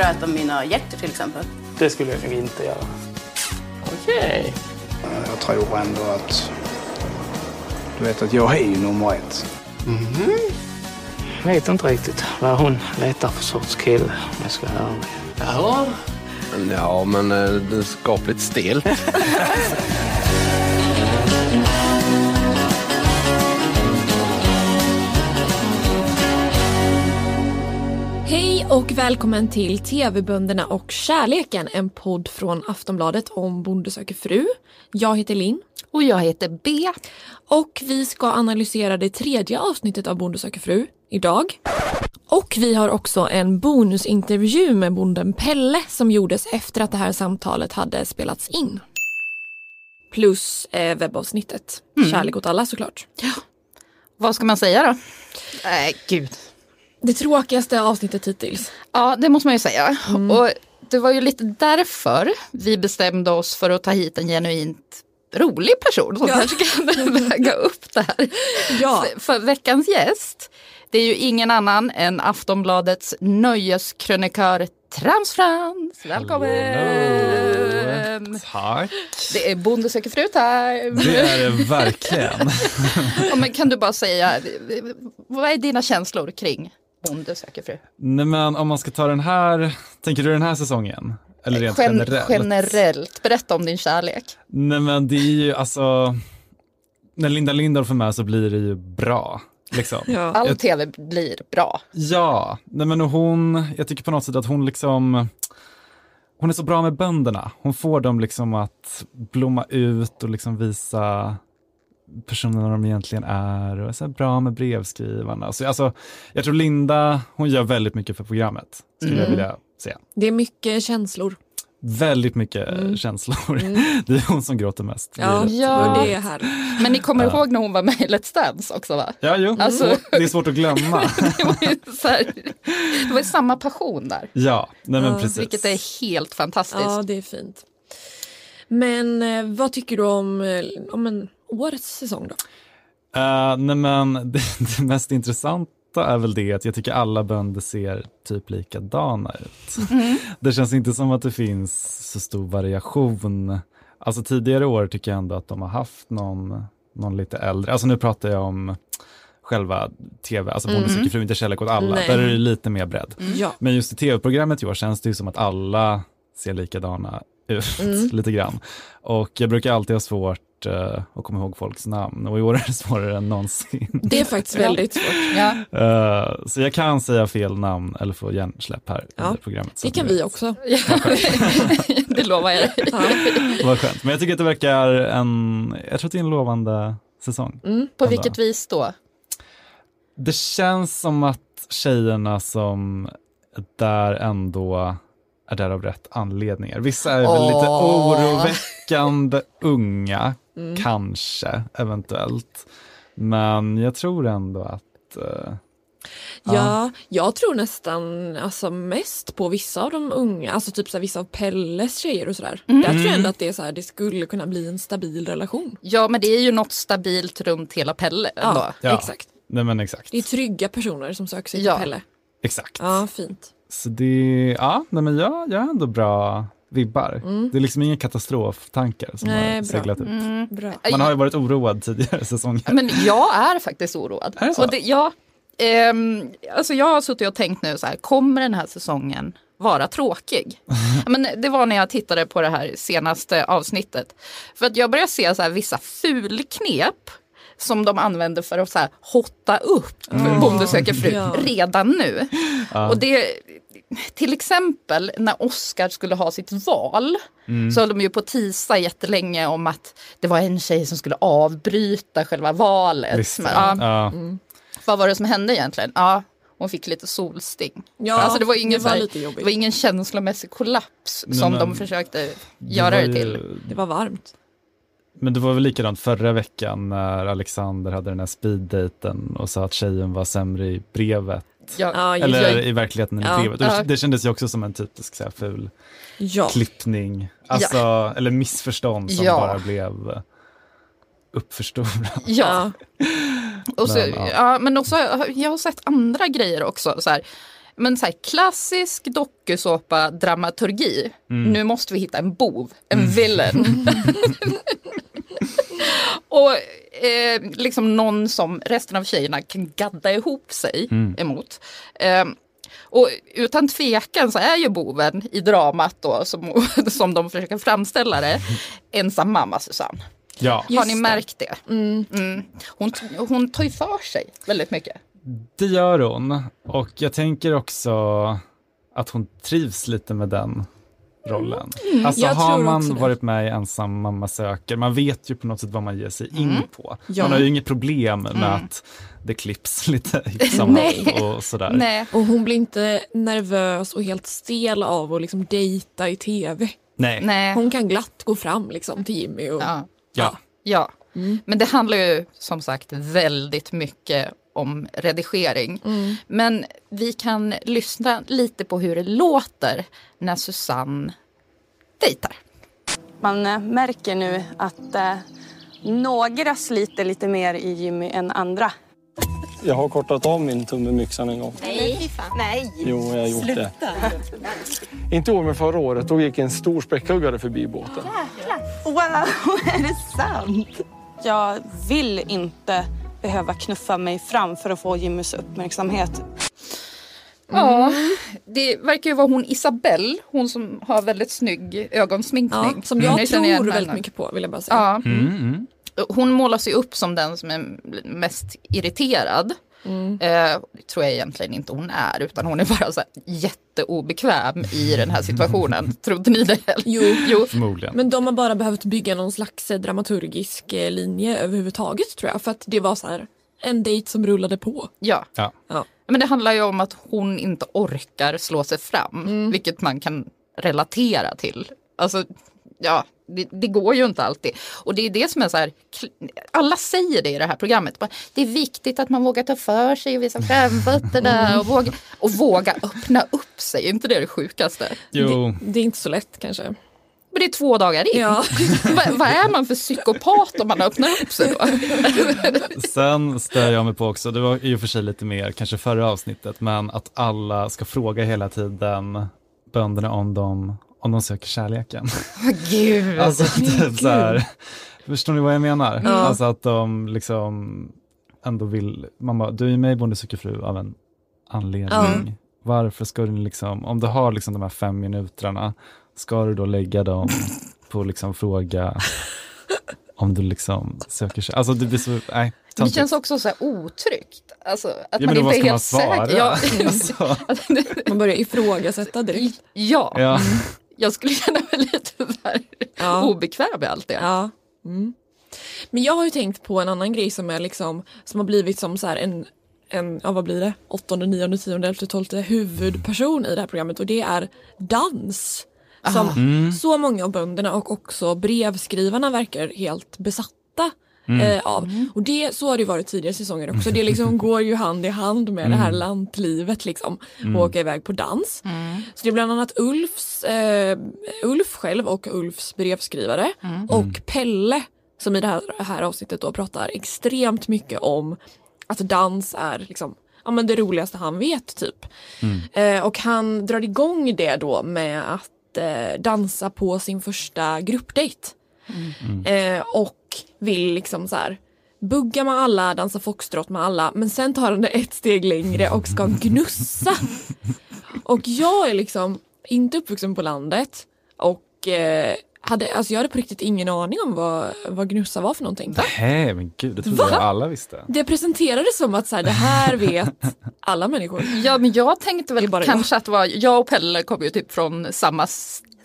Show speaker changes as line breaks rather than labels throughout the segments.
du äta mina hjärtor till exempel?
Det skulle jag nog inte göra.
Okej.
Jag tror ändå att... Du vet att jag är ju nummer ett.
Jag vet inte riktigt vad hon letar för sorts kille om jag ska vara ärlig.
Ja. Ja, men eh, det är skapligt stelt.
Hej och välkommen till TV-bönderna och kärleken, en podd från Aftonbladet om Bonde söker fru. Jag heter Linn.
Och jag heter B.
Och vi ska analysera det tredje avsnittet av Bonde söker fru idag. Och vi har också en bonusintervju med bonden Pelle som gjordes efter att det här samtalet hade spelats in. Plus eh, webbavsnittet. Kärlek åt alla såklart.
Vad ska man säga då? Nej, gud.
Det tråkigaste avsnittet hittills.
Ja, det måste man ju säga. Och det var ju lite därför vi bestämde oss för att ta hit en genuint rolig person som
Ja.
kanske kan väga upp det här.
Ja.
För, för veckans gäst, det är ju ingen annan än Aftonbladets nöjeskrönikör Trams Frans. Välkommen!
Tack.
Det är Bonde söker fru time.
Det är det verkligen.
Ja, men kan du bara säga, vad är dina känslor kring Bonde söker fru?
Nej men om man ska ta den här, tänker du den här säsongen? Eller rent
Gen-
generellt?
generellt. Berätta om din kärlek.
Nej men det är ju alltså, när Linda Lindorff är med så blir det ju bra. Liksom.
Ja.
All
Jag-
tv blir bra.
Ja, nej men hon, jag tycker på något sätt att hon liksom, hon är så bra med bönderna. Hon får dem liksom att blomma ut och liksom visa personerna de egentligen är och är så här bra med brevskrivarna. Så, alltså, jag tror Linda, hon gör väldigt mycket för programmet, skulle jag vilja säga.
Det är mycket känslor.
Väldigt mycket känslor. Det är hon som gråter mest.
Ja,
det.
Ja.
det är här.
Men ni kommer ihåg när hon var med i Let's Dance också va?
Ja, jo,
Alltså-
det är svårt att glömma.
Det var ju så här, det var samma passion där.
ja, nej men
Ja,
precis.
Vilket är helt fantastiskt.
Ja, det är fint. Men eh, vad tycker du om, eh, om en årets säsong då?
Uh, nej men det, det mest intressanta är väl det att jag tycker alla bönder ser typ likadana ut. Det känns inte som att det finns så stor variation. Alltså tidigare år tycker jag ändå att de har haft någon, någon lite äldre, alltså nu pratar jag om själva tv, alltså Bonde söker fru, inte kärlek åt alla.
Nej.
Där är det lite mer bredd.
Ja.
Men just i tv-programmet i år känns det ju som att alla ser likadana ut lite grann. Och jag brukar alltid ha svårt eh, att komma ihåg folks namn och i år är det svårare än någonsin.
Det är faktiskt väldigt svårt.
Ja.
Eh, så jag kan säga fel namn eller få hjärnsläpp här
Ja,
under programmet.
Det kan vi
vet.
också.
det lovar jag.
Ja.
Vad skönt. Men jag tycker att det verkar en, jag tror att det är en lovande säsong.
På
Ändå.
vilket vis då?
Det känns som att tjejerna som är där ändå är där av rätt anledningar. Vissa är väl lite
Åh.
oroväckande unga,
Mm.
kanske, eventuellt. Men jag tror ändå att eh,
Ja, jag tror nästan alltså, mest på vissa av de unga, alltså typ så här, vissa av Pelles tjejer och sådär. Där tror jag ändå att det, är så här, det skulle kunna bli en stabil relation.
Ja, men det är ju något stabilt runt hela Pelle ändå.
Ja,
Ja.
exakt.
nej men exakt.
Det är trygga personer som söker sig
Ja.
till Pelle.
Exakt.
Ja, fint.
Så det, ja, nej men jag, jag har ändå bra vibbar. Det är liksom inga katastroftankar som
Nej,
har
bra.
seglat ut.
Bra.
Man har ju varit oroad tidigare säsonger.
Men jag är faktiskt oroad.
Är det så?
Och det, ja, ehm, alltså jag har suttit och tänkt nu så här, kommer den här säsongen vara tråkig? Ja, Men det var när jag tittade på det här senaste avsnittet. För att jag börjar se så här vissa fulknep som de använder för att så här, hotta upp Bonde söker fru
Ja.
redan nu. Och det, till exempel när Oscar skulle ha sitt val så höll de ju på att tisa jättelänge om att det var en tjej som skulle avbryta själva valet.
Visst,
Men,
ja.
ja,
Ja.
vad var det som hände egentligen? Ja, hon fick lite solsting.
Ja,
alltså det var, ingen,
det var
här-
lite jobbigt.
det var ingen känslomässig kollaps
Nej,
som
men
de försökte
Det
göra
var
det till.
ju-
Det var varmt.
Men det var väl likadant förra veckan när Alexander hade den här speeddaten och sa att tjejen var sämre i brevet.
Ja,
Eller
jag,
i verkligheten än i
Ja.
brevet.
Ja.
Och Det kändes ju också som en typisk så här, ful
ja.
klippning. Alltså, eller missförstånd som
Ja.
bara blev uppförstorat.
ja. Och så,
Men, ja.
ja. men också, jag har sett andra grejer också. Så här. Men så här, klassisk dokusåpa-dramaturgi. Nu måste vi hitta en bov, en villain. och eh, liksom någon som resten av tjejerna kan gadda ihop sig emot. Eh, och utan tvekan så är ju boven i dramat då, som, som de försöker framställa det, ensam mamma Susanne.
Ja,
Har ni märkt det? Mm. Hon, hon tar ju för sig väldigt mycket.
det gör hon. Och jag tänker också att hon trivs lite med den rollen. Alltså
Jag
har man varit med i Ensam mamma söker, man vet ju på något sätt vad man ger sig in på.
Ja.
Man har ju inget problem med att det klipps lite hit som
Nej.
happ och sådär.
Nej.
Och hon blir inte nervös och helt stel av att liksom dejta i tv.
Nej.
Nej.
Hon kan glatt gå fram liksom till Jimmy och
Ja.
Ja.
Ja, men det handlar ju som sagt väldigt mycket om redigering. Men vi kan lyssna lite på hur det låter när Susanne dejtar.
Man eh, märker nu att eh, några sliter lite mer i Jimmy än andra.
Jag har kortat av min tumme myxan en gång. Nej, Nej. Jo, jag har gjort det. Inte år, men förra året. Då gick en stor späckhuggare förbi båten.
Wow, är det sant? Jag vill inte behöva knuffa mig fram för att få Jimmys uppmärksamhet.
Ja, det verkar ju vara hon Isabelle, hon som har väldigt snygg ögonsminkning.
ja, som jag
igen
tror
henne.
väldigt mycket på vill jag bara säga.
Ja,
Mm, mm.
hon målas ju upp som den som är mest irriterad.
Mm.
Eh, det tror jag egentligen inte hon är, utan hon är bara så här jätteobekväm i den här situationen. Trodde ni det? heller?
Jo.
jo.
Förmodligen.
Men de har bara behövt bygga någon slags eh, dramaturgisk eh, linje överhuvudtaget tror jag. För att det var så här en dejt som rullade på.
Ja.
Ja.
Ja.
Men det handlar ju om att hon inte orkar slå sig fram,
Mm.
vilket man kan relatera till. Alltså, ja, det, det går ju inte alltid. Och det är det som är så här, alla säger det i det här programmet. Det är viktigt att man vågar ta för sig och visa framfötterna och våga, och våga öppna upp sig. Är inte det det sjukaste?
Jo,
Det, det är inte så lätt kanske.
Men det är två dagar in.
Ja.
Va, vad är man för psykopat om man öppnar upp sig då?
Sen stör jag mig på också, det var i och för sig lite mer kanske förra avsnittet, men att alla ska fråga hela tiden bönderna om de, om de söker kärleken.
Gud.
Alltså typ så här, förstår ni vad jag menar?
Ja.
Alltså att de liksom ändå vill, man bara, du är med i Bonde söker fru av en anledning. Varför ska du liksom, om du har liksom de här fem minuterna, ska du då lägga dem på liksom fråga om du liksom söker sig, alltså det blir så, nej.
Det
töntigt.
känns också så här otryggt. Alltså, att
Ja,
man inte är
man
helt
svara?
säker. Ja,
Alltså,
Man börjar ifrågasätta direkt.
ja.
ja.
Jag skulle känna mig lite här
Ja.
obekväm med allt det.
Ja. Mm. Men jag har ju tänkt på en annan grej som är liksom som har blivit som så en en, ja vad blir det, åttonde, nionde, tionde, elfte, tolfte huvudperson i det här programmet och det är dans. Som
Mm.
så många av bönderna och också brevskrivarna verkar helt besatta eh, av. Och det, så har det varit tidigare säsonger också. Det liksom går ju hand i hand med det här lantlivet liksom. Och åka iväg på dans. Så det är bland annat Ulfs, eh, Ulf själv och Ulfs brevskrivare och Pelle som i det här, här avsnittet då pratar extremt mycket om att dans är liksom Ja men det roligaste han vet typ. Eh, och han drar igång det då med att eh, dansa på sin första gruppdate. Eh, och vill liksom så här bugga med alla, dansa foxtrot med alla men sen tar han det ett steg längre och ska gnussa. och jag är liksom inte uppvuxen på landet och eh, hade, alltså jag hade på riktigt ingen aning om vad, vad gnussa var för någonting.
Nej men gud, det trodde
Va?
jag alla visste.
Det presenterades som att så här, det här vet alla människor.
Ja, men jag tänkte väl
bara
kanske att det var, jag och Pelle kom ju typ från samma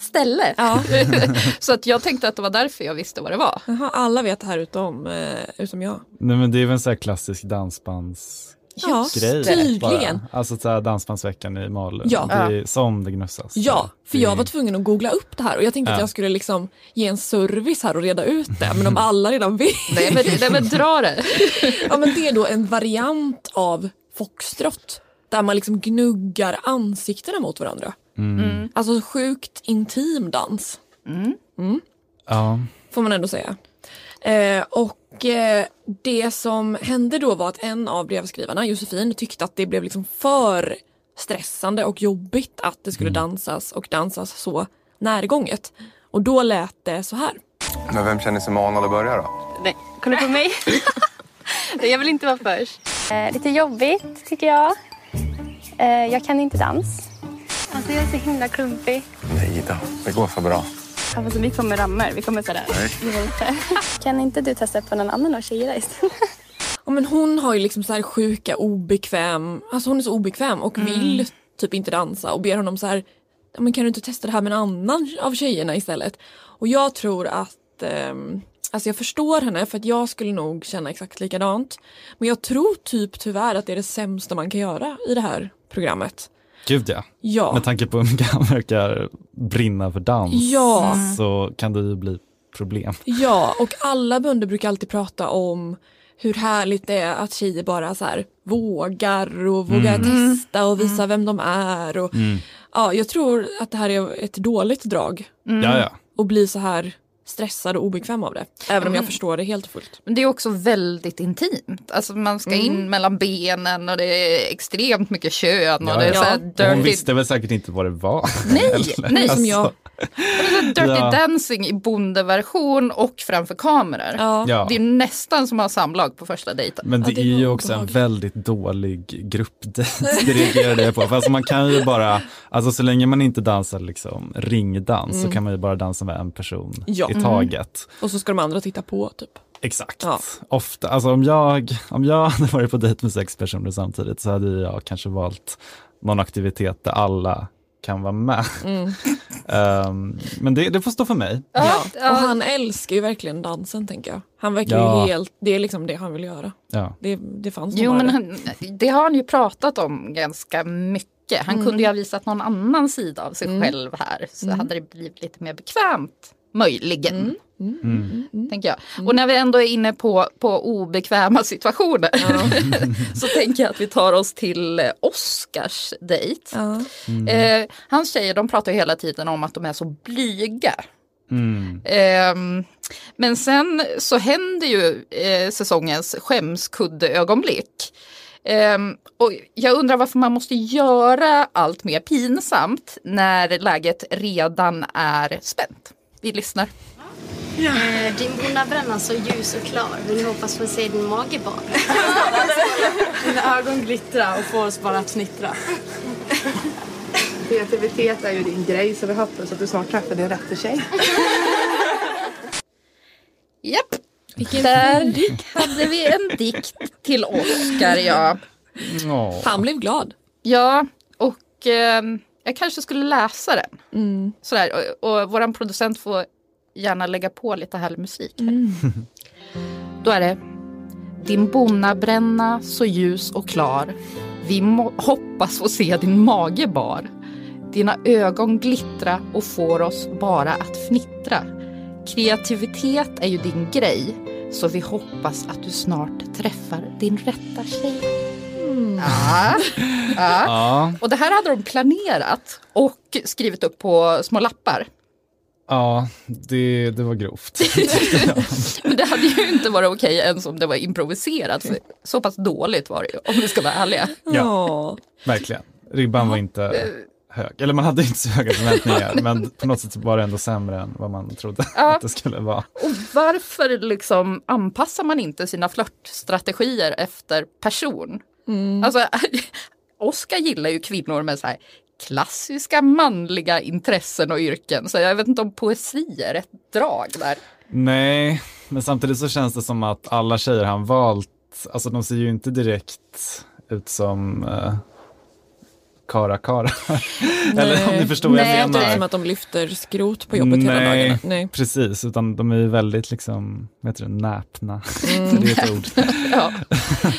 ställe.
Ja.
så att jag tänkte att det var därför jag visste vad det var.
Jaha, alla vet det här utom, eh, utom jag.
Nej men det är väl en sån här klassisk dansbandsgrej
Ja, tydligen.
bara. Alltså så här dansbandsveckan i Malung,
Ja.
det är som det gnussas.
Ja, för
Det-
jag var tvungen att googla upp det här och jag tänkte att
Ja.
jag skulle liksom ge en service här och reda ut det men om alla redan vet.
Nej men, nej, men dra det.
Ja men det är då en variant av foxtrot där man liksom gnuggar ansiktena mot varandra.
Mm.
Alltså sjukt intim dans
Ja.
får man ändå säga. Eh, och eh, det som hände då var att en av brevskrivarna, Josefin, tyckte att det blev liksom för stressande och jobbigt att det skulle
Mm.
dansas och dansas så närgånget. Och då lät det så här.
Men vem känner sig manad att börja då?
Nej, kolla på mig. Nej, jag vill inte vara först. Eh, lite jobbigt tycker jag. Eh, jag kan inte dans. Alltså jag är så himla klumpig.
Nej då, det går så bra.
Ja, fast vi kommer rammer. Vi kommer sådär.
Nej.
Kan inte du testa på någon annan av tjejerna istället?
Ja, men hon har ju liksom så här sjuka obekväm, alltså hon är så obekväm och vill typ inte dansa och ber honom så här, ja, men kan du inte testa det här med en annan av tjejerna istället? Och jag tror att, ehm, alltså jag förstår henne för att jag skulle nog känna exakt likadant. Men jag tror typ tyvärr att det är det sämsta man kan göra i det här programmet.
Gud ja.
Ja.
Med tanke på hur mycket han verkar brinna för dans
Ja.
så kan det ju bli problem.
Ja, och alla bönder brukar alltid prata om hur härligt det är att tjejer bara så här vågar och vågar
Mm.
testa och visa vem de är. Och,
Mm.
ja, jag tror att det här är ett dåligt drag.
Ja, ja.
Och bli så här stressad och obekväm av det. Även om jag
Mm.
förstår det helt och fullt.
Men det är också väldigt intimt. Alltså man ska in
Mm.
mellan benen och det är extremt mycket kön och
Ja,
det är
ja.
så här
Och Hon
dirty,
visste väl säkert inte vad det var.
Nej, nej, som
Alltså,
jag.
det är dirty
Ja.
dancing i bondeversion och framför kameror.
Ja.
Det är nästan som att ha samlag på första dejten.
Men det,
Ja, det
är ju också en väldigt dålig gruppdejt, det reagerade jag på. För alltså man kan ju bara, alltså så länge man inte dansar liksom ringdans så kan man ju bara dansa med en person
Mm. Mm.
taget.
Och så ska de andra titta på typ.
Exakt.
Ja.
Ofta, alltså om jag, om jag hade varit på dejt med sex personer samtidigt så hade jag kanske valt någon aktivitet där alla kan vara med.
Mm.
Ehm, men det, det får stå för mig.
Ja.
ja.
Och han älskar ju verkligen dansen tänker jag. Han verkar
Ja.
ju helt, det är liksom det han vill göra.
Ja.
Det, det fanns
Jo men han, det har han ju pratat om ganska mycket. Han kunde ju ha visat någon annan sida av sig själv här. Så hade det blivit lite mer bekvämt. Möjligen.
Mm.
Tänker jag. Och när vi ändå är inne på, på obekväma situationer så tänker jag att vi tar oss till eh, Oscars dejt.
Ja.
Eh, hans tjejer de pratar ju hela tiden om att de är så blyga.
Mm.
Ehm, men sen så händer ju eh, säsongens skämskuddeögonblick. Ehm, och jag undrar varför man måste göra allt mer pinsamt när läget redan är spänt. Vi lyssnar.
Eh, Din bruna bränna så ljus och klar. Men jag hoppas få se din mage bara.
Dina ögon glittra och får oss bara att fnittra.
Kreativitet är ju din grej så vi hoppas att du snart träffar din rätta tjej.
Japp, där hade vi en dikt till Oscar ja.
Han blev glad.
Ja, och ehm, jag kanske skulle läsa den.
Mm.
Sådär, och, och våran producent får gärna lägga på lite härlig musik. Här. Då är det Din bonnabränna så ljus och klar. Vi hoppas få se din mage bar. Dina ögon glittra och får oss bara att fnittra. Kreativitet är ju din grej. Så vi hoppas att du snart träffar din rätta tjej. Ja. ja.
Ja,
Och det här hade de planerat och skrivit upp på små lappar.
ja det, det var grovt.
Men det hade ju inte varit okej ens om det var improviserat. Så pass dåligt var det ju, om vi ska vara ärliga.
Ja.
Verkligen. Ribban var inte hög. Eller man hade inte så höga förväntningar men på något sätt var det ändå sämre än vad man trodde
Ja.
att det skulle vara.
Och varför liksom anpassar man inte sina flörtstrategier efter person? Alltså, Oskar gillar ju kvinnor med så här klassiska manliga intressen och yrken. Så jag vet inte om poesi är ett drag där.
Nej, men samtidigt så känns det som att alla tjejer han valt, alltså de ser ju inte direkt ut som uh, Kara Kara. Eller om ni förstår vad
Nej,
jag
det är inte
menar.
som att de lyfter skrot på jobbet hela
Nej,
dagarna. Nej.
precis, utan de är ju väldigt liksom, vad heter det, näpna.
Mm.
det är ett ord.
Ja.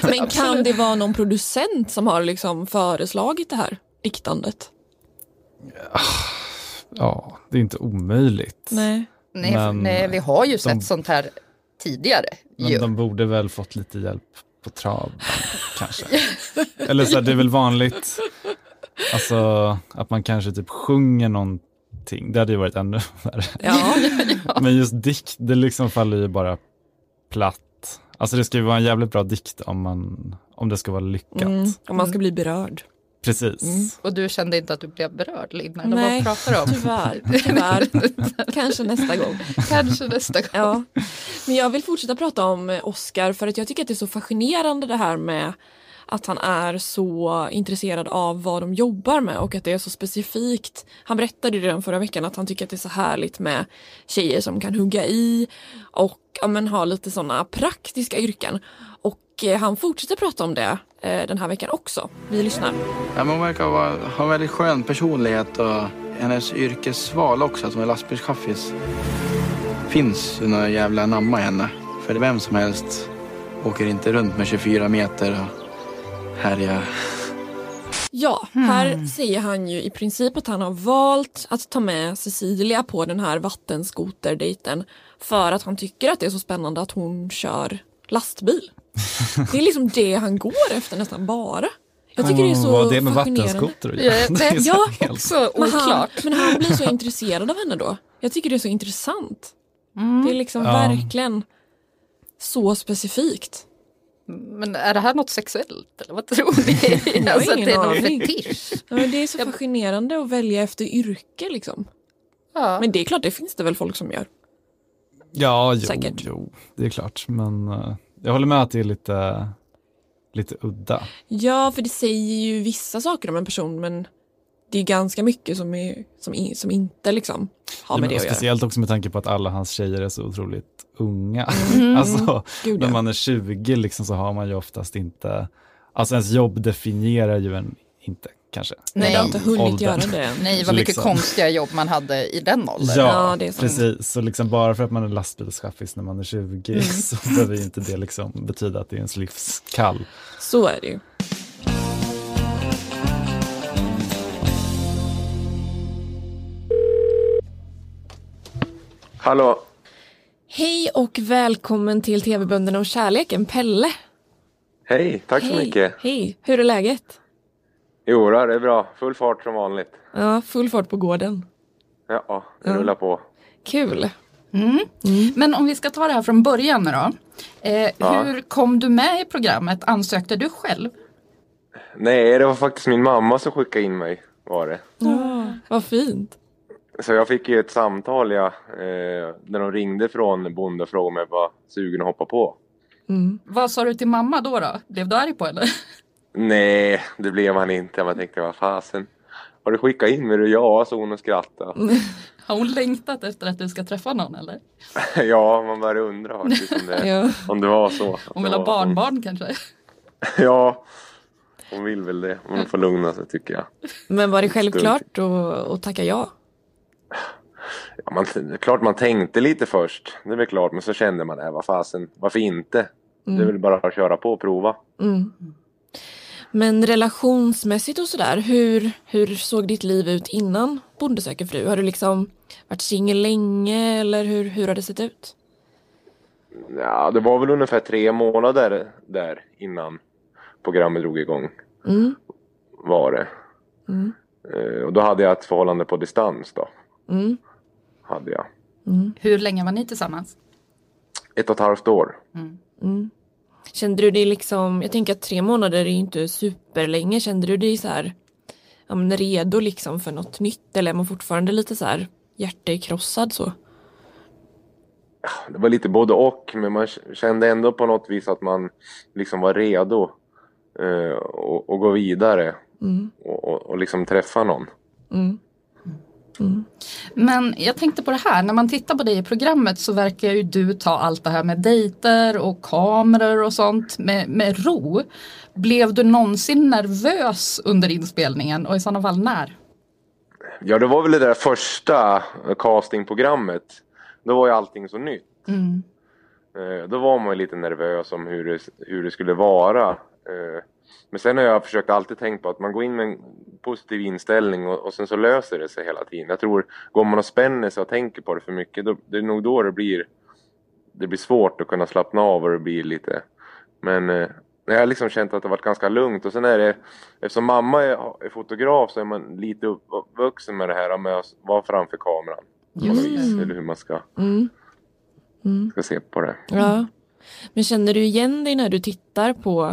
Men kan det vara någon producent som har liksom föreslagit det här diktandet?
Ja, det är inte omöjligt.
Nej.
Nej,
Men
nej, vi har ju sett
de-
sånt här tidigare.
Men
ju.
de borde väl fått lite hjälp på traven kanske. Eller så här, det är väl vanligt, alltså att man kanske typ sjunger någonting. Det hade ju varit ännu värre.
Ja.
Men just dikt, det liksom faller ju bara platt. Alltså det ska ju vara en jävligt bra dikt om, man, om det ska vara lyckat.
Mm. Om man ska bli berörd.
Precis.
Och du kände inte att du blev berörd Linn? Eller
Nej,
vad pratar om?
tyvärr. tyvärr. Kanske nästa gång.
Kanske nästa gång.
Ja. Men jag vill fortsätta prata om Oscar för att jag tycker att det är så fascinerande det här med att han är så intresserad av vad de jobbar med och att det är så specifikt. Han berättade ju redan förra veckan att han tycker att det är så härligt med tjejer som kan hugga i och ja, men, ha lite sådana praktiska yrken. Och eh, han fortsätter prata om det eh, den här veckan också. Vi lyssnar.
Ja, men hon verkar vara, ha en väldigt skön personlighet och hennes yrkesval också, att hon är lastbilschaffis. Finns ju några jävla namma i henne. För vem som helst åker inte runt med 24 meter och härjar.
Ja, här säger han ju i princip att han har valt att ta med Cecilia på den här vattenskoterdejten för att han tycker att det är så spännande att hon kör lastbil. Det är liksom det han går efter nästan bara. Jag tycker det är så
Vad har det med
fascinerande.
vattenskoter att
Ja,
göra? Det är
det-
så
Ja,
helt-
också
Men han,
oklart.
men han blir så intresserad av henne då. Jag tycker det är så intressant. Det är liksom
Ja.
verkligen så specifikt.
Men är det här något sexuellt eller vad tror ni?
Jag har
alltså
ingen
det är någon fetisch?
Ja, men det är så fascinerande att välja efter yrke liksom.
Ja.
Men det är klart, det finns det väl folk som gör.
Ja, jo,
Säkert.
jo, det är klart. Men eh, jag håller med att det är lite, lite udda.
Ja, för det säger ju vissa saker om en person men det är ganska mycket som, är, som, som inte liksom har
Ja,
med
men
det att göra.
speciellt också med tanke på att alla hans tjejer är så otroligt unga.
Mm.
alltså,
Gud,
när
ja.
man är 20 liksom, så har man ju oftast inte, alltså ens jobb definierar ju en inte kanske.
Nej, det har inte hunnit
åldern.
göra det än.
Nej, vad mycket
liksom-
konstiga jobb man hade i den åldern.
Ja,
Ja, det är sant.
precis. Så liksom bara för att man är lastbilschaffis när man är 20
Mm.
så behöver ju inte det liksom betyda att det är ens livskall.
Så är det ju.
Hallå?
Hej och välkommen till TV-bönderna och kärleken, Pelle.
Hej, tack så
Hej.
mycket.
Hej, hur är läget?
Jo, det är bra. Full fart som vanligt.
Ja, full fart på gården.
Ja, det
Ja.
rullar på.
Kul.
Mm. Men om vi ska ta det här från början nu då. Eh,
Ja.
Hur kom du med i programmet? Ansökte du själv?
Nej, det var faktiskt min mamma som skickade in mig, var det.
Ja, vad fint.
Så jag fick ju ett samtal, ja, eh, när de ringde från Bonde och frågade om jag var sugen att hoppa på.
Mm.
Vad sa du till mamma då? då? Blev du arg på eller?
Nej, det blev man inte. Man tänkte, vad fasen. Har du skickat in mig? Ja, sa hon och skrattade.
Har hon längtat efter att du ska träffa någon eller?
ja, man började undra faktiskt om det,
Ja.
om det var så.
Hon vill ha barnbarn kanske?
Ja, hon vill väl det. Hon får lugna sig tycker jag.
Men var det självklart att, att tacka ja?
Ja, man, det är klart man tänkte lite först. Det är väl klart. Men så kände man, äh, vad fasen, varför inte? Det är
Mm.
väl bara att köra på och prova.
Mm. Men relationsmässigt och sådär, hur, hur såg ditt liv ut innan Bonde söker fru? Har du liksom varit singel länge eller hur, hur har det sett ut?
Ja, det var väl ungefär tre månader där innan programmet drog igång.
Mm.
Var det.
Mm.
Eh, Och då hade jag ett förhållande på distans då.
Mm.
Hade jag.
Hur länge var ni tillsammans?
Ett och ett halvt år.
Mm. Kände du dig liksom, jag tänker att tre månader är ju inte superlänge, kände du dig så här ja, men redo liksom för något nytt eller är man fortfarande lite så här hjärtekrossad så?
Det var lite både och. Men man kände ändå på något vis att man liksom var redo. Eh, och, och gå vidare.
Mm.
Och, och, och liksom träffa någon.
Mm.
Men jag tänkte på det här, när man tittar på dig i programmet så verkar ju du ta allt det här med dejter och kameror och sånt med, med ro. Blev du någonsin nervös under inspelningen och i sådana fall när?
Ja, det var väl det där första castingprogrammet. Då var ju allting så nytt.
Mm.
Eh, Då var man ju lite nervös om hur det, hur det skulle vara. Men sen har jag försökt alltid tänkt på att man går in med en positiv inställning och, och sen så löser det sig hela tiden. Jag tror, går man och spänner sig och tänker på det för mycket, då, det är nog då det blir, det blir svårt att kunna slappna av och det blir lite... Men eh, jag har liksom känt att det varit ganska lugnt och sen är det, eftersom mamma är, är fotograf så är man lite uppvuxen med det här med att vara framför kameran.
Just
vis,
det.
eller hur man ska,
Mm. Mm.
ska se på det.
Ja. Men känner du igen dig när du tittar på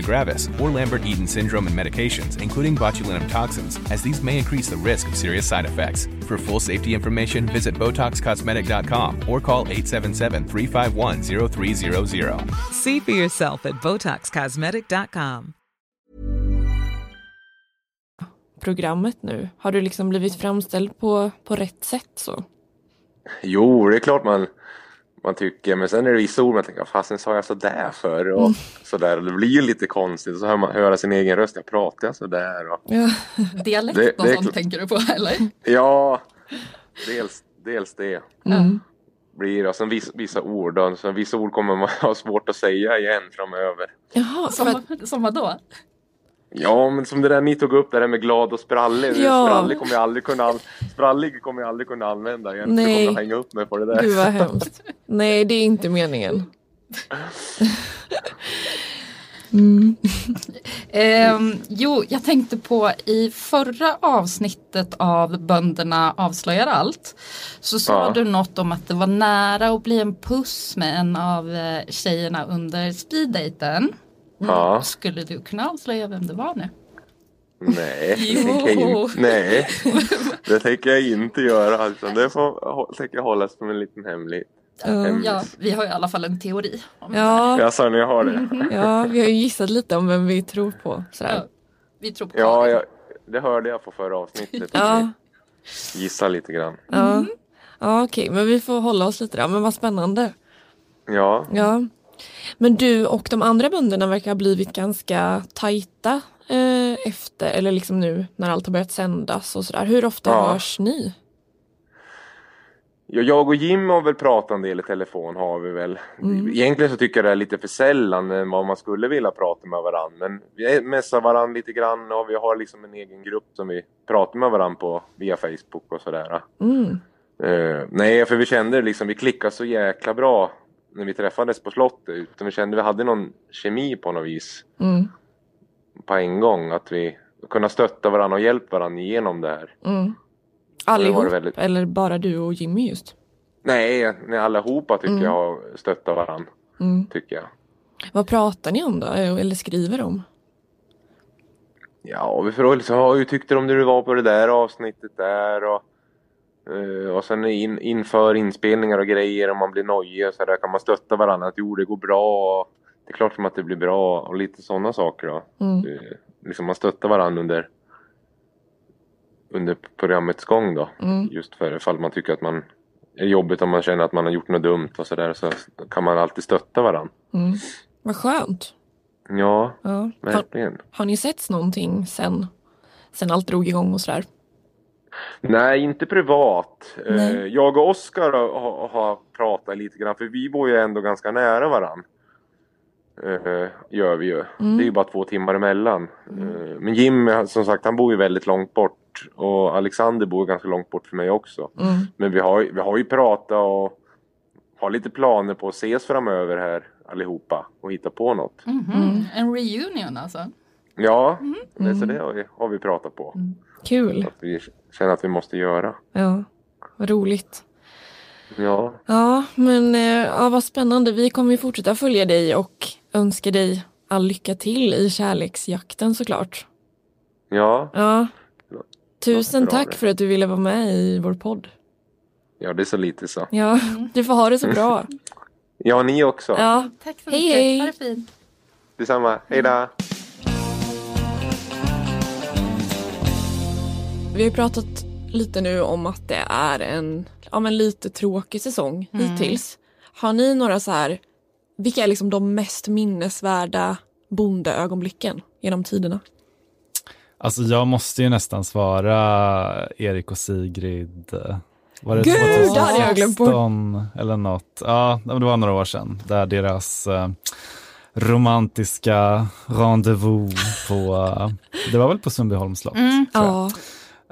gravis, or Lambert-Eaton syndrome and medications, including botulinum toxins, as these may increase the risk of serious side effects. For full safety information, visit BotoxCosmetic.com or call 877-351-0300.
See for yourself at BotoxCosmetic.com.
Programmet nu, har du liksom blivit framställd på, på rätt sätt så?
Jo, det är klart man, man tycker, men sen är det vissa ord man tänker, fasen sa jag sådär för? Och
Mm.
sådär. Det blir ju lite konstigt, så hör man höra sin egen röst, jag pratar jag sådär? Och,
Ja.
Dialekt
Det-
och
det
sånt tänker du på eller?
ja, dels, dels det.
Mm.
Blir det. Och sen vissa, vissa ord, och sen vissa ord kommer man ha svårt att säga igen framöver.
Jaha,
Som,
att,
som vadå?
Ja, men som det där ni tog upp, det där med glad och sprallig.
Ja.
Sprallig kommer jag aldrig kunna, sprallig kommer jag aldrig kunna använda igen.
Nej.
Jag kommer att hänga upp mig på det där.
gud vad hemskt. Nej, det är inte meningen. Mm.
Ehm, jo, jag tänkte på i förra avsnittet av Bönderna avslöjar allt. Så sa
Ja.
du något om att det var nära att bli en puss med en av eh, tjejerna under speeddaten.
Ja.
Skulle du kunna avslöja vem det var nu?
Nej, det tänker jag inte, nej, det tänker jag inte göra. Utan det får, tänker jag hålla som en liten hemlig. Hemlis.
Ja, vi har i alla fall en teori. Om
Ja,
Jag sa ni har det?
ja, vi har ju gissat lite om vem vi tror på. Sådär.
Ja, vi tror på
Ja, jag, det hörde jag på förra avsnittet.
Ja,
Gissa lite grann.
ja. ja okej, men vi får hålla oss lite där. Men vad spännande.
Ja,
Ja. Men du och de andra bönderna verkar ha blivit ganska tajta eh, efter, eller liksom nu när allt har börjat sändas och sådär. Hur ofta
Ja.
hörs ni?
Ja, jag och Jim har väl pratat en del i telefon har vi väl.
Mm.
Egentligen så tycker jag det är lite för sällan än vad man skulle vilja prata med varandra. Men vi messar varandra lite grann och vi har liksom en egen grupp som vi pratar med varandra på via Facebook och sådär.
Mm.
Eh, nej, för vi kände liksom, vi klickade så jäkla bra när vi träffades på slottet. Utan vi kände vi hade någon kemi på något vis
Mm.
på en gång. Att vi kunde stötta varandra och hjälpa varandra igenom det här.
Mm.
det
Allihop?
väldigt-
Eller bara du och Jimmy just?
Nej, allihopa tycker
Mm.
jag har stöttat varandra.
Mm.
Tycker jag.
Vad pratar ni om då? Eller skriver om?
Ja, vi frågade liksom, "Ja, hur tyckte du om det du var på det där avsnittet där? Och, eh, och sen in, inför inspelningar och grejer om man blir nojig och så där kan man stötta varandra. Att jo, det går bra. Det är klart som att det blir bra och lite sådana saker då.
Mm.
Eh, liksom man stöttar varandra under under programmets gång då.
Mm.
Just för ifall man tycker att man är jobbigt om man känner att man har gjort något dumt och sådär så kan man alltid stötta varandra.
Mm. Vad skönt.
Ja,
Ja. Har,
verkligen.
har ni setts någonting sen, sen allt drog igång och sådär?
Nej, inte privat.
Nej.
Eh, Jag och Oskar har, har, pratat lite grann för vi bor ju ändå ganska nära varann. Eh, gör vi ju.
Mm.
Det är ju bara två timmar emellan. Eh, men Jim, som sagt, han bor ju väldigt långt bort. Och Alexander bor ganska långt bort för mig också.
Mm.
Men vi har, vi har ju pratat och har lite planer på att ses framöver här allihopa och hitta på något.
Mhm. En reunion alltså?
Ja, det, så
Mm.
det har vi, har vi pratat på.
Kul.
Att vi känner att vi måste göra.
Ja, vad roligt.
Ja,
Ja, men eh, ja, vad spännande. Vi kommer ju fortsätta följa dig och önska dig all lycka till i kärleksjakten såklart.
ja,
Ja. Tusen tack
det.
för att du ville vara med i vår podd.
ja det är så lite så.
Ja, du får ha det så bra.
Ja, ni också.
Ja,
Tack så
hej
mycket.
hej.
Ha det fint.
Detsamma. Hej då!
Vi har pratat lite nu om att det är en ja, men lite tråkig säsong
Mm.
hittills. Har ni några så här, vilka är liksom de mest minnesvärda bondeögonblicken genom tiderna?
Alltså jag måste ju nästan svara Erik och Sigrid. Var det
Gud, det hade jag glömt bort.
2016 eller något? Ja, det var några år sedan. Där deras eh, romantiska rendezvous på, eh, det var väl på Sundbyholms slott?
Mm.
tror jag.
Ja.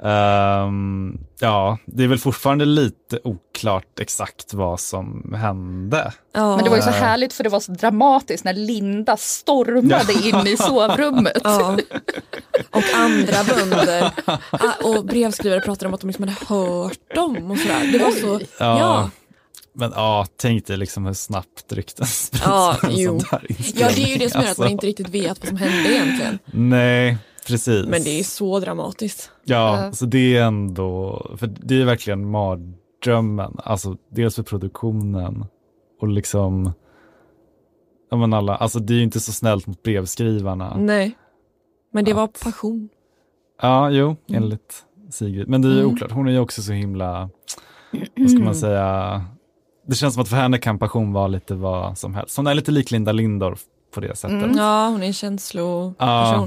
Ehm, ja, det är väl fortfarande lite oklart exakt vad som hände.
Ja.
Men det var ju så
Eh,
härligt för det var så dramatiskt när Linda stormade in i sovrummet.
Ja. Och andra bönder ah, och brevskrivare pratade om att de liksom hade hört dem och sådär. Det var så,
Ja.
ja.
Men ja, tänk dig liksom hur snabbt rykten sprids.
Ja, jo. ja, det är ju det som gör att
Alltså,
man inte riktigt vet vad som hände egentligen.
Nej, precis.
Men det är så dramatiskt.
Ja,
Ja.
så det är ändå, för det är verkligen mardrömmen. Alltså dels för produktionen och liksom, ja men alla, alltså det är ju inte så snällt mot brevskrivarna.
Nej. Men det var passion.
Ja, jo, enligt Sigrid. Men det är ju
Mm.
oklart, hon är ju också så himla, vad ska man säga, det känns som att för henne kan passion vara lite vad som helst. Hon är lite lik Linda Lindorff på det sättet.
Mm.
Ja, hon är en känsloperson.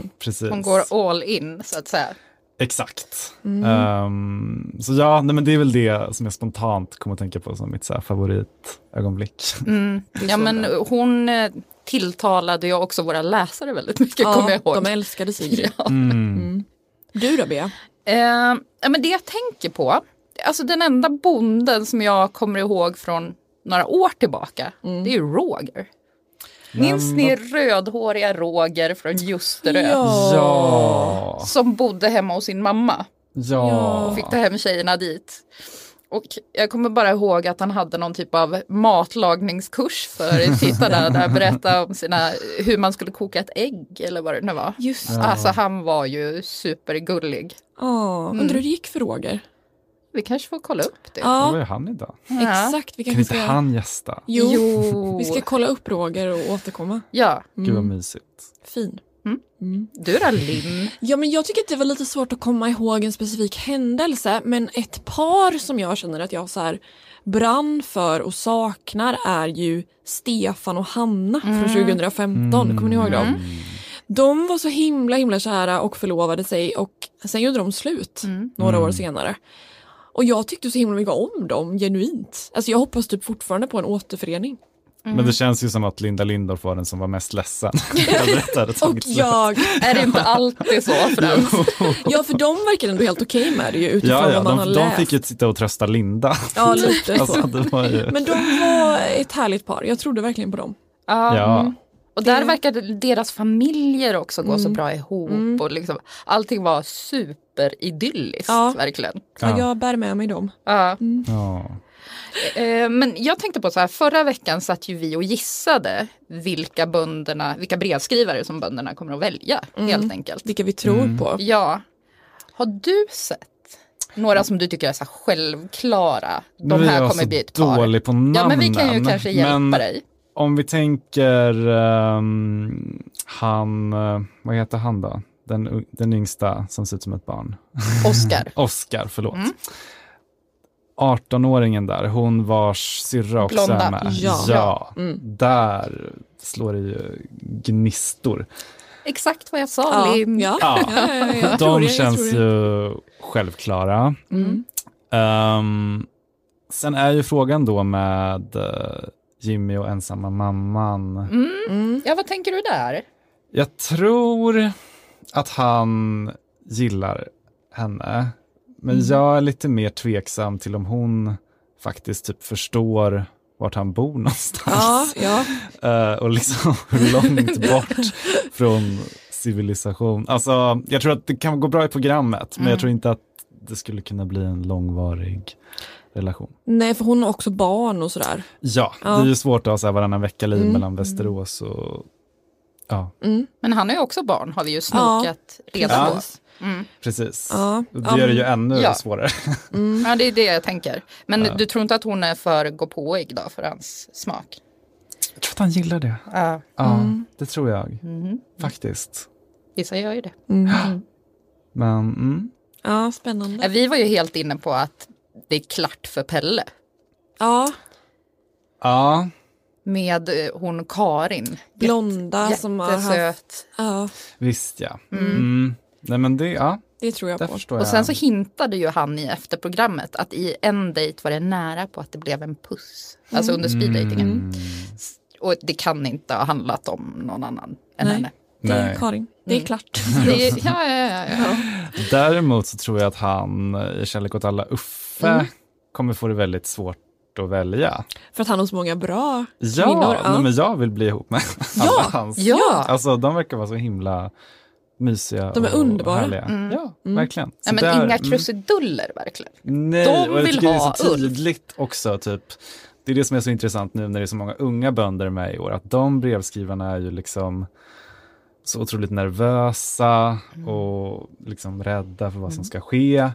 Ja, precis.
Hon går all in så att säga.
Exakt.
Mm.
Ehm, så ja, nej, men det är väl det som jag spontant kommer att tänka på som mitt så här, favoritögonblick.
Mm. Ja, men hon eh, tilltalade ju också våra läsare väldigt mycket, kommer jag ihåg.
de älskade Sigrid.
Ja.
Mm.
Du då Bea?
Ja, men det jag tänker på, alltså den enda bonden som jag kommer ihåg från några år tillbaka,
Mm.
det är ju Roger. Minns
Men
ni rödhåriga Roger från Ljusterö?
Ja.
Som bodde hemma hos sin mamma.
Ja.
Och fick ta hem tjejerna dit. Och jag kommer bara ihåg att han hade någon typ av matlagningskurs för tittarna där han berättade om sina, hur man skulle koka ett ägg eller vad det nu var.
Just
Ja.
Alltså han var ju supergullig.
Ja,
Mm.
undrar hur det gick för Roger?
Vi kanske får kolla upp det.
Det var
Ja,
ju han idag.
exakt. Vi
Kan
kanske
inte
ska...
han gästa?
Jo,
Jo.
vi ska kolla upp Roger och återkomma.
Ja,
Gud vad mysigt.
Fin.
Mm.
Mm.
du då Linn?
Ja, men jag tycker att det var lite svårt att komma ihåg en specifik händelse, men ett par som jag känner att jag så här brann för och saknar är ju Stefan och Hanna från 2015. Kommer ni ihåg dem?
Mm.
De var så himla himla kära och förlovade sig och sen gjorde de slut några år senare. Och jag tyckte så himla mycket om dem, genuint. Alltså jag hoppas typ fortfarande på en återförening.
Men det känns ju som att Linda Lindorff var den som var mest ledsen.
Och jag,
Är det inte alltid så Frans?
ja för de verkar ändå helt okej med det ju utifrån
Ja, ja
vad man har
de, de
läst.
fick ju sitta och trösta Linda.
Ja, lite
alltså,
så.
det var ju...
Men de var ett härligt par, jag trodde verkligen på dem.
Ja.
Ja.
Mm. Och där verkade deras familjer också gå så
Mm.
bra ihop
Mm.
och liksom, allting var superidylliskt
Ja.
verkligen.
Ja.
Ja.
Jag bär med mig dem.
Ja.
Ja.
Eh, Men jag tänkte på så här, förra veckan satt ju vi och gissade vilka bönderna, vilka brevskrivare som bönderna kommer att välja
Mm.
helt enkelt.
Vilka vi tror
Mm.
på.
Ja. Har du sett några som du tycker är så självklara?
Nu
De
är
här
jag
kommer
så
bli ett par.
dålig på namnen.
Ja men vi kan ju kanske hjälpa
men
dig.
Om vi tänker ehm, han, eh, vad heter han då? Den, den yngsta som ser ut som ett barn.
Oscar.
Oscar, förlåt.
Mm.
18-åringen där, hon vars syrra också
Blonda.
är med.
Ja.
ja.
Mm.
Där slår det ju gnistor.
Exakt vad jag sa
Ja,
Linn.
ja.
Ja. De känns
det.
ju självklara.
Mm.
Ehm, sen är ju frågan då med eh, Jimmy och ensamma mamman.
Mm.
Mm.
Ja vad tänker du där?
Jag tror att han gillar henne. Men
Mm.
jag är lite mer tveksam till om hon faktiskt typ förstår vart han bor någonstans.
Ja, ja.
Eh, och liksom hur långt bort från civilisation. Alltså, jag tror att det kan gå bra i programmet, men
Mm.
jag tror inte att det skulle kunna bli en långvarig relation.
Nej, för hon har också barn och sådär.
Ja,
Ja.
det är ju svårt att ha så här varannan vecka-liv
Mm.
mellan Västerås och ja,
Mm.
Men han har ju också barn har vi ju snokat reda
Ja.
Mm.
precis.
Ja.
Det gör det ju ännu
Ja.
svårare.
Mm.
Ja det är det jag tänker. Men
Ja.
du tror inte att hon är för gåpåig då för hans smak?
Jag tror att han gillar det.
Ja.
Ja,
Mm.
det tror jag
Mhm.
faktiskt.
Vissa gör ju det.
Mm.
Men mm,
Ja, spännande.
Ja, Vi var ju helt inne på att det är klart för Pelle.
Ja,
ja,
med eh, hon Karin.
Blonda
Jätte-
som har
jättesöt.
haft... Ja,
Visst ja.
Mm.
Mm. Nej men det, ja.
det tror jag
Där
på.
förstår
Och
jag.
sen så hintade ju han i efterprogrammet att i en dejt var det nära på att det blev en puss. Alltså under speeddatingen.
Mm.
Och det kan inte ha handlat om någon annan än
Nej.
henne.
Det är
Nej.
Karin. Det är
Mm.
klart.
Det är, ja, ja, ja, ja.
Däremot så tror jag att han, i Kärlek åt alla Uffe,
Mm.
kommer få det väldigt svårt att välja.
För att han har så många bra
Ja,
kvinnor.
nej, men jag vill bli ihop med
Ja,
alla hans.
ja.
Alltså de verkar vara så himla mysiga
De är
och
underbara.
härliga.
Mm.
Ja,
Mm.
verkligen. Så
ja men
där-
inga
mm.
krusiduller verkligen.
Nej,
De
och jag
vill
tycker det är
ha
så
Ulf.
tydligt också, typ. Det är det som är så intressant nu när det är så många unga bönder med i år, att de brevskrivarna är ju liksom så otroligt nervösa
Mm.
och liksom rädda för vad som ska ske.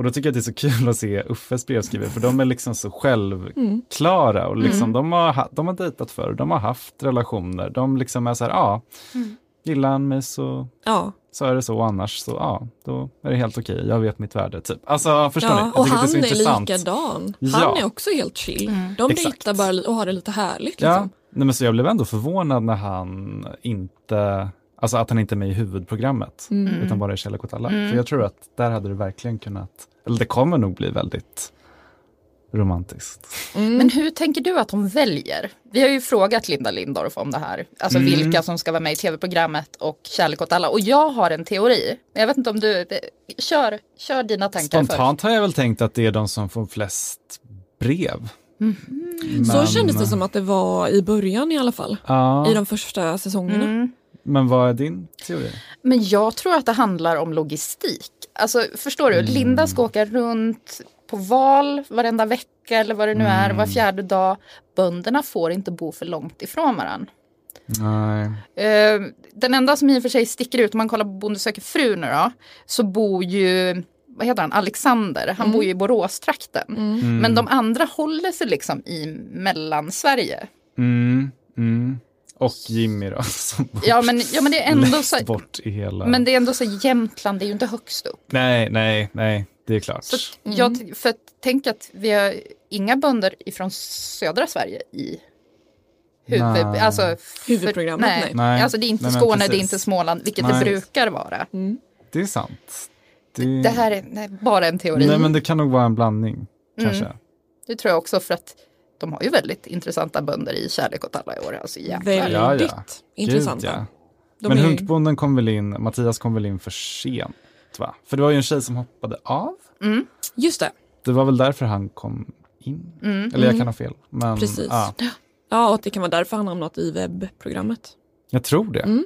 Och då tycker jag att det är så kul att se Uffes brevskrivare, för de är liksom så självklara och liksom
Mm.
de, har, ha- de har dejtat förr, de har haft relationer, de liksom är så här, ja,
Mm.
gillar han mig så
Ja,
så är det så, annars så ja, då är det helt okej, jag vet mitt värde typ. Alltså förstår ni?
ja.
Jag
och han
är, så
är
intressant.
likadan.
Ja.
Han är också helt chill.
Mm.
De
Exakt.
dejtar bara och har det lite härligt.
Ja,
Liksom.
nej, men så jag blev ändå förvånad när han inte, alltså att han inte är med i huvudprogrammet,
Mm.
utan bara i Kärlek åt alla.
Mm.
För jag tror att där hade det verkligen kunnat, eller det kommer nog bli väldigt romantiskt.
Mm.
Men hur tänker du att de väljer? Vi har ju frågat Linda Lindorff om det här. Alltså
Mm.
vilka som ska vara med i tv-programmet och Kärlek åt alla. Och jag har en teori. Jag vet inte om du, det, kör, kör dina tankar
Spontant har jag väl tänkt att det är de som får flest brev.
först.
Så
Men-
kändes det som att det var i början i alla fall.
Ja,
I de första säsongerna.
Mm.
men vad är din teori?
Men jag tror att det handlar om logistik. Alltså förstår du,
Mm.
Linda ska åka runt på val varenda vecka eller vad det nu är,
Mm.
var fjärde dag. Bönderna får inte bo för långt ifrån varandra.
Nej.
Eh, den enda som i och för sig sticker ut om man kollar på Bonde söker fru nu då, så bor ju, vad heter han, Alexander, han
Mm.
bor ju i Boråstrakten.
Mm.
Men de andra håller sig liksom i Mellansverige.
Mm, mm. Och Jimmy då, som
Ja men, ja, men det är ändå så,
bort i hela...
men det är ändå så Jämtland, det är ju inte högst upp.
Nej, nej, nej, det är klart.
Så att jag, för att tänk att vi har inga bönder ifrån södra Sverige i huvud,
Nej.
alltså, för,
Huvudprogrammet,
nej.
nej.
Nej.
Alltså det är inte
Nej,
Skåne, det är inte Småland, vilket
Nej.
det brukar vara.
Det är sant.
Det här är nej, bara en teori.
Nej, men det kan nog vara en blandning, kanske.
Mm. Det tror jag också för att de har ju väldigt intressanta bönder i Kärlek åt alla i år. Alltså jäklar.
Väldigt
Ja, ja.
intressanta.
Gud, ja. Men
är-
Hunkbonden kom väl in, Mattias kom väl in för sent, va? För det var ju en tjej som hoppade av.
Mm.
Just det,
Det var väl därför han kom in.
Mm.
Eller jag kan ha fel. Men,
precis.
Ja,
Ja, och det kan vara därför han hamnat i webbprogrammet.
jag tror det.
Mm.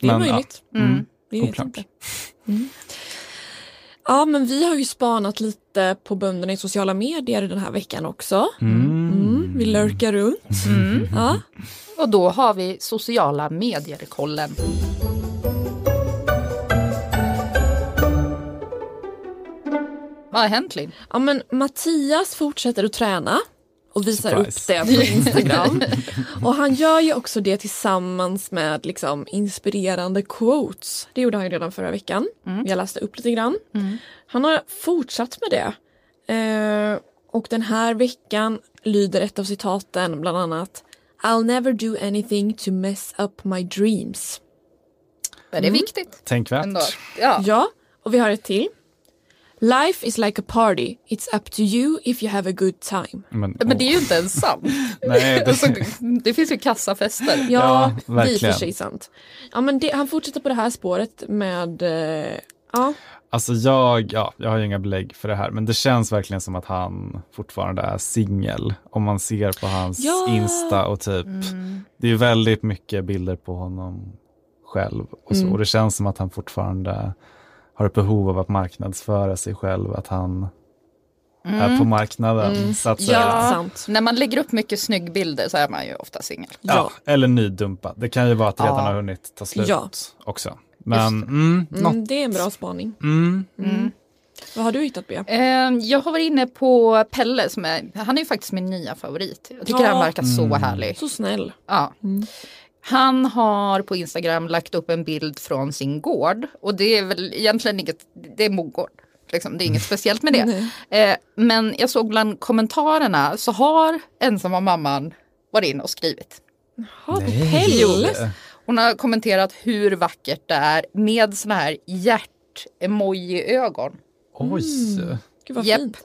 Det är
Men, ja.
möjligt.
Mm.
Vi vet
Oklart.
inte. Mm. Ja, men vi har ju spanat lite på bönderna i sociala medier den här veckan också.
Mm.
Mm, vi lurkar runt.
Mm.
Ja.
Och då har vi sociala medier-kollen. Vad har hänt Linn?
ja, men Mattias fortsätter att träna och visar
Surprise.
upp det på Instagram. och han gör ju också det tillsammans med liksom inspirerande quotes. Det gjorde han ju redan förra veckan. Jag läste upp lite grann. Han har fortsatt med det. Eh, och den här veckan lyder ett av citaten bland annat I'll never do anything to mess up my dreams.
Är det
Mm.
viktigt?
Tänkvärt.
Ändå. Ja.
Ja, och vi har ett till. Life is like a party. It's up to you if you have a good time.
Men,
Men det är ju inte ens sant.
Nej, det-
alltså, det finns ju kassafester.
Ja,
Ja,
det är
verkligen.
för sig sant. Ja, men det, han fortsätter på det här spåret med eh, ja,
Alltså jag, ja, jag har ju inga belägg för det här, men det känns verkligen som att han fortfarande är singel. Om man ser på hans
Ja.
Insta och typ, det är ju väldigt mycket bilder på honom själv. Och, så,
Mm.
och det känns som att han fortfarande har ett behov av att marknadsföra sig själv, att han är på marknaden.
Mm.
Så att.
Ja. sant.
När man lägger upp mycket snyggbilder så är man ju ofta singel.
Ja, eller nydumpad. Det kan ju vara att det redan
Ja.
har hunnit ta slut
Ja.
också. Men mm, något,
mm, det är en bra spaning.
mm,
Mm. Vad har du hittat B?
Eh, Jag har varit inne på Pelle som är, han är ju faktiskt min nya favorit. Jag tycker
Ja.
han verkar så
Mm.
härlig.
Så snäll.
Ja.
Mm.
Han har på Instagram lagt upp en bild från sin gård och det är väl egentligen inget, det är Mogård. Liksom, det är inget speciellt med det. Eh, men jag såg bland kommentarerna så har ensamma mamman varit inne och skrivit.
Jaha, Pelle.
Hon har kommenterat hur vackert det är med såna här hjärt-emoji-ögon.
Oj.
Gud vad
Japp.
fint.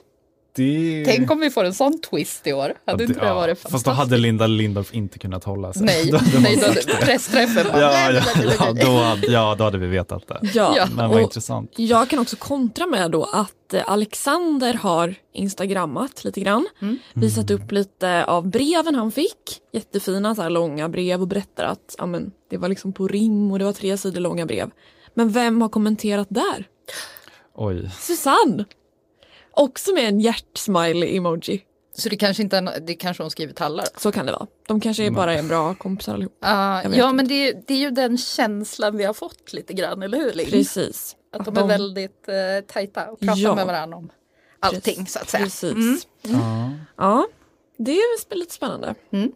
Det...
Tänk om vi får en sån twist i år. Hade inte det
ja,
varit
Fast då
fantastiskt?
hade Linda Lindorff inte kunnat hålla sig.
Nej,
Då hade
nej då,
det.
pressträffen bara,
Ja, ja, ja, då hade, ja, då hade vi vetat det.
Ja,
Men vad intressant.
Jag kan också kontra med då att eh, Alexander har instagrammat lite grann. Visat upp lite av breven han fick. Jättefina så här långa brev och berättar att ja, men, det var liksom på rim och det var tre sidor långa brev. Men vem har kommenterat där?
Oj.
Susanne! Också med en hjärtsmiley-emoji.
Så det kanske inte är, det kanske hon skriver tallar?
Så kan det vara. De kanske är bara är bra kompisar allihop.
Ah,
Jag vet
ja
inte.
men det, det är ju den känslan vi har fått lite grann, eller hur Linn?
Precis.
Att de är väldigt eh, tajta och pratar
Ja.
med varandra om allting så att säga.
Precis.
Mm.
Ja.
Ja, det är sp- lite spännande.
Mm.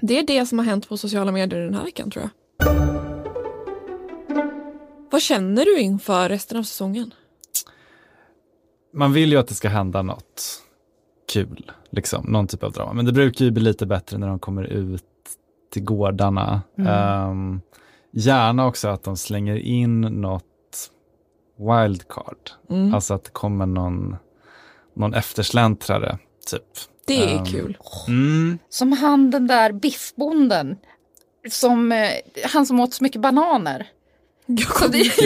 Det är det som har hänt på sociala medier den här veckan tror jag. Vad känner du inför resten av säsongen?
Man vill ju att det ska hända något kul, liksom, någon typ av drama. Men det brukar ju bli lite bättre när de kommer ut till gårdarna.
Mm.
Ehm, gärna också att de slänger in något wildcard.
Mm.
Alltså att det kommer någon, någon eftersläntrare, typ.
Det är
Ehm,
kul.
Mm,
Som han den där biffbonden. Som, eh, han som åt så mycket bananer. Så det,
minns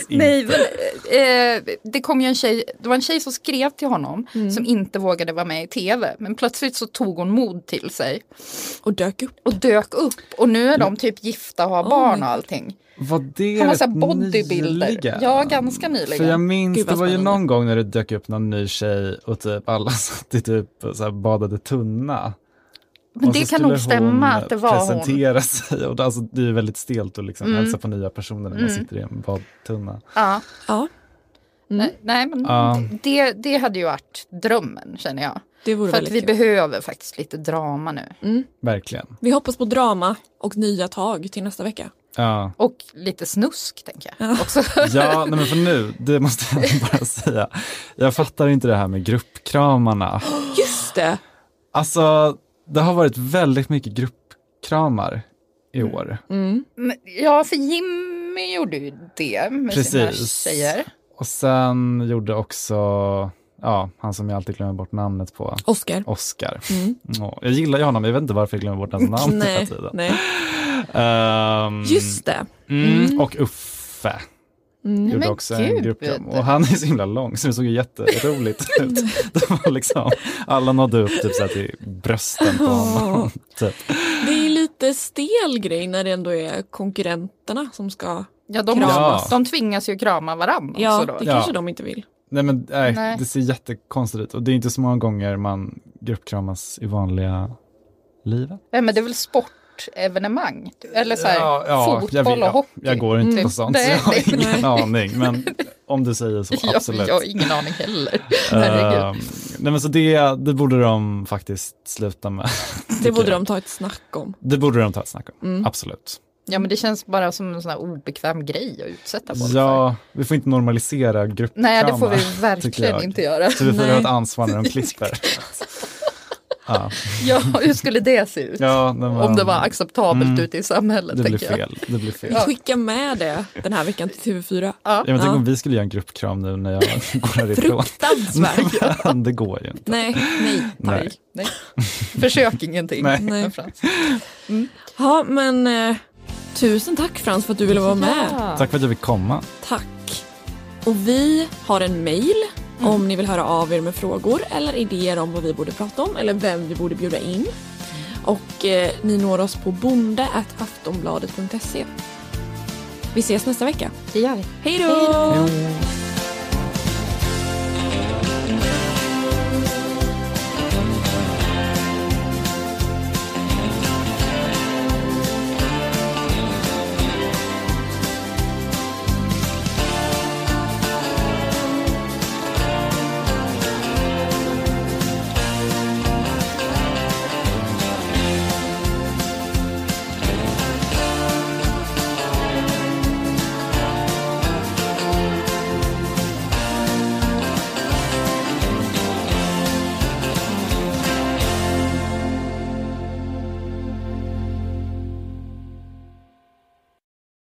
inte.
nej, men, eh, det kom ju en tjej, det var en tjej som skrev till honom som inte vågade vara med i tv. Men plötsligt så tog hon mod till sig.
Och dök upp.
Och dök upp. Och nu är de typ gifta och har
Oh
barn och allting.
Var det
Han var bodybuilder.
nyligen?
Ja, ganska nyligen.
För jag minns,
Gud,
det var ju någon gång när det dök upp någon ny tjej och typ alla satt i typ så här badade tunna.
Men
Och
det kan nog stämma
hon
att det var hon.
presentera sig. Och det, alltså, det är ju väldigt stelt att liksom
Mm.
hälsa på nya personer när man
Mm.
sitter i en badtunna.
Ja.
Ja.
Nej, nej, men
Ja.
det, det hade ju varit drömmen känner jag.
Det vore
För att vi
kul.
behöver faktiskt lite drama nu.
Mm.
Verkligen.
Vi hoppas på drama och nya tag till nästa vecka.
Ja.
Och lite snusk tänker jag också.
Ja, nej men för nu, det måste jag bara säga. Jag fattar inte det här med gruppkramarna.
Just det!
Alltså, det har varit väldigt mycket gruppkramar i år.
Mm.
Ja, för Jimmy gjorde ju det med sina
Precis.
tjejer.
Och sen gjorde också, ja, han som jag alltid glömmer bort namnet på.
Oscar.
Oscar.
Mm.
Ja, jag gillar ju honom, jag vet inte varför jag glömmer bort hans namn hela
Nej,
tiden.
nej.
Ehm,
Just det.
Mm,
Mm.
Och Uffe.
Mm.
Gjorde
Men
också
gud.
en gruppkram. Och han är så himla lång så det såg ju jätteroligt ut. Det var liksom, alla nådde upp typ så här till brösten på honom. Typ.
Det är lite stel grej när det ändå är konkurrenterna som ska
Ja, de,
Ja.
de tvingas ju krama varandra
Ja,
också då.
det
Ja.
kanske de inte vill.
Nej men nej,
Nej.
det ser jättekonstigt ut och det är inte så många gånger man gruppkramas i vanliga livet.
Nej, men det är väl sportevenemang? Eller så här,
Ja, ja,
fotboll
jag, vet-
och hockey?
Jag går inte
Mm.
på sånt
Nej,
så jag har
nej.
ingen aning. Men om du säger så, absolut.
jag har ingen aning heller.
Ehm, nej men så det, det borde de faktiskt sluta med.
Det borde
jag.
de ta ett snack om.
Det borde de ta ett snack om,
Mm.
absolut.
Ja men det känns bara som en sån här obekväm grej att utsätta folk för.
Ja, vi får inte normalisera gruppkramar.
Nej det får vi verkligen
jag.
inte göra.
Så vi får
Nej.
ha ett ansvar när de klipper. ja.
Ja, hur skulle det se ut?
Ja, men-
Om det var acceptabelt
Mm.
ute i samhället.
Det blir
tänker jag.
fel. Det blir fel.
Vi skickar med det den här veckan till TV4.
Ja.
Ja, men tänk om vi skulle göra en gruppkram nu när jag går härifrån.
Fruktansvärt.
Men det går ju inte.
Nej, nej,
Nej.
Nej. Försök ingenting.
Nej.
Nej.
Frans.
Ja, men eh, tusen tack Frans för att du ville vara med.
Ja.
Tack för att jag fick komma.
Tack. Och vi har en mail om ni vill höra av er med frågor eller idéer om vad vi borde prata om eller vem vi borde bjuda in. Och eh, ni når oss på bonde.aftonbladet.se. Vi ses nästa vecka.
Det gör vi.
Hej då!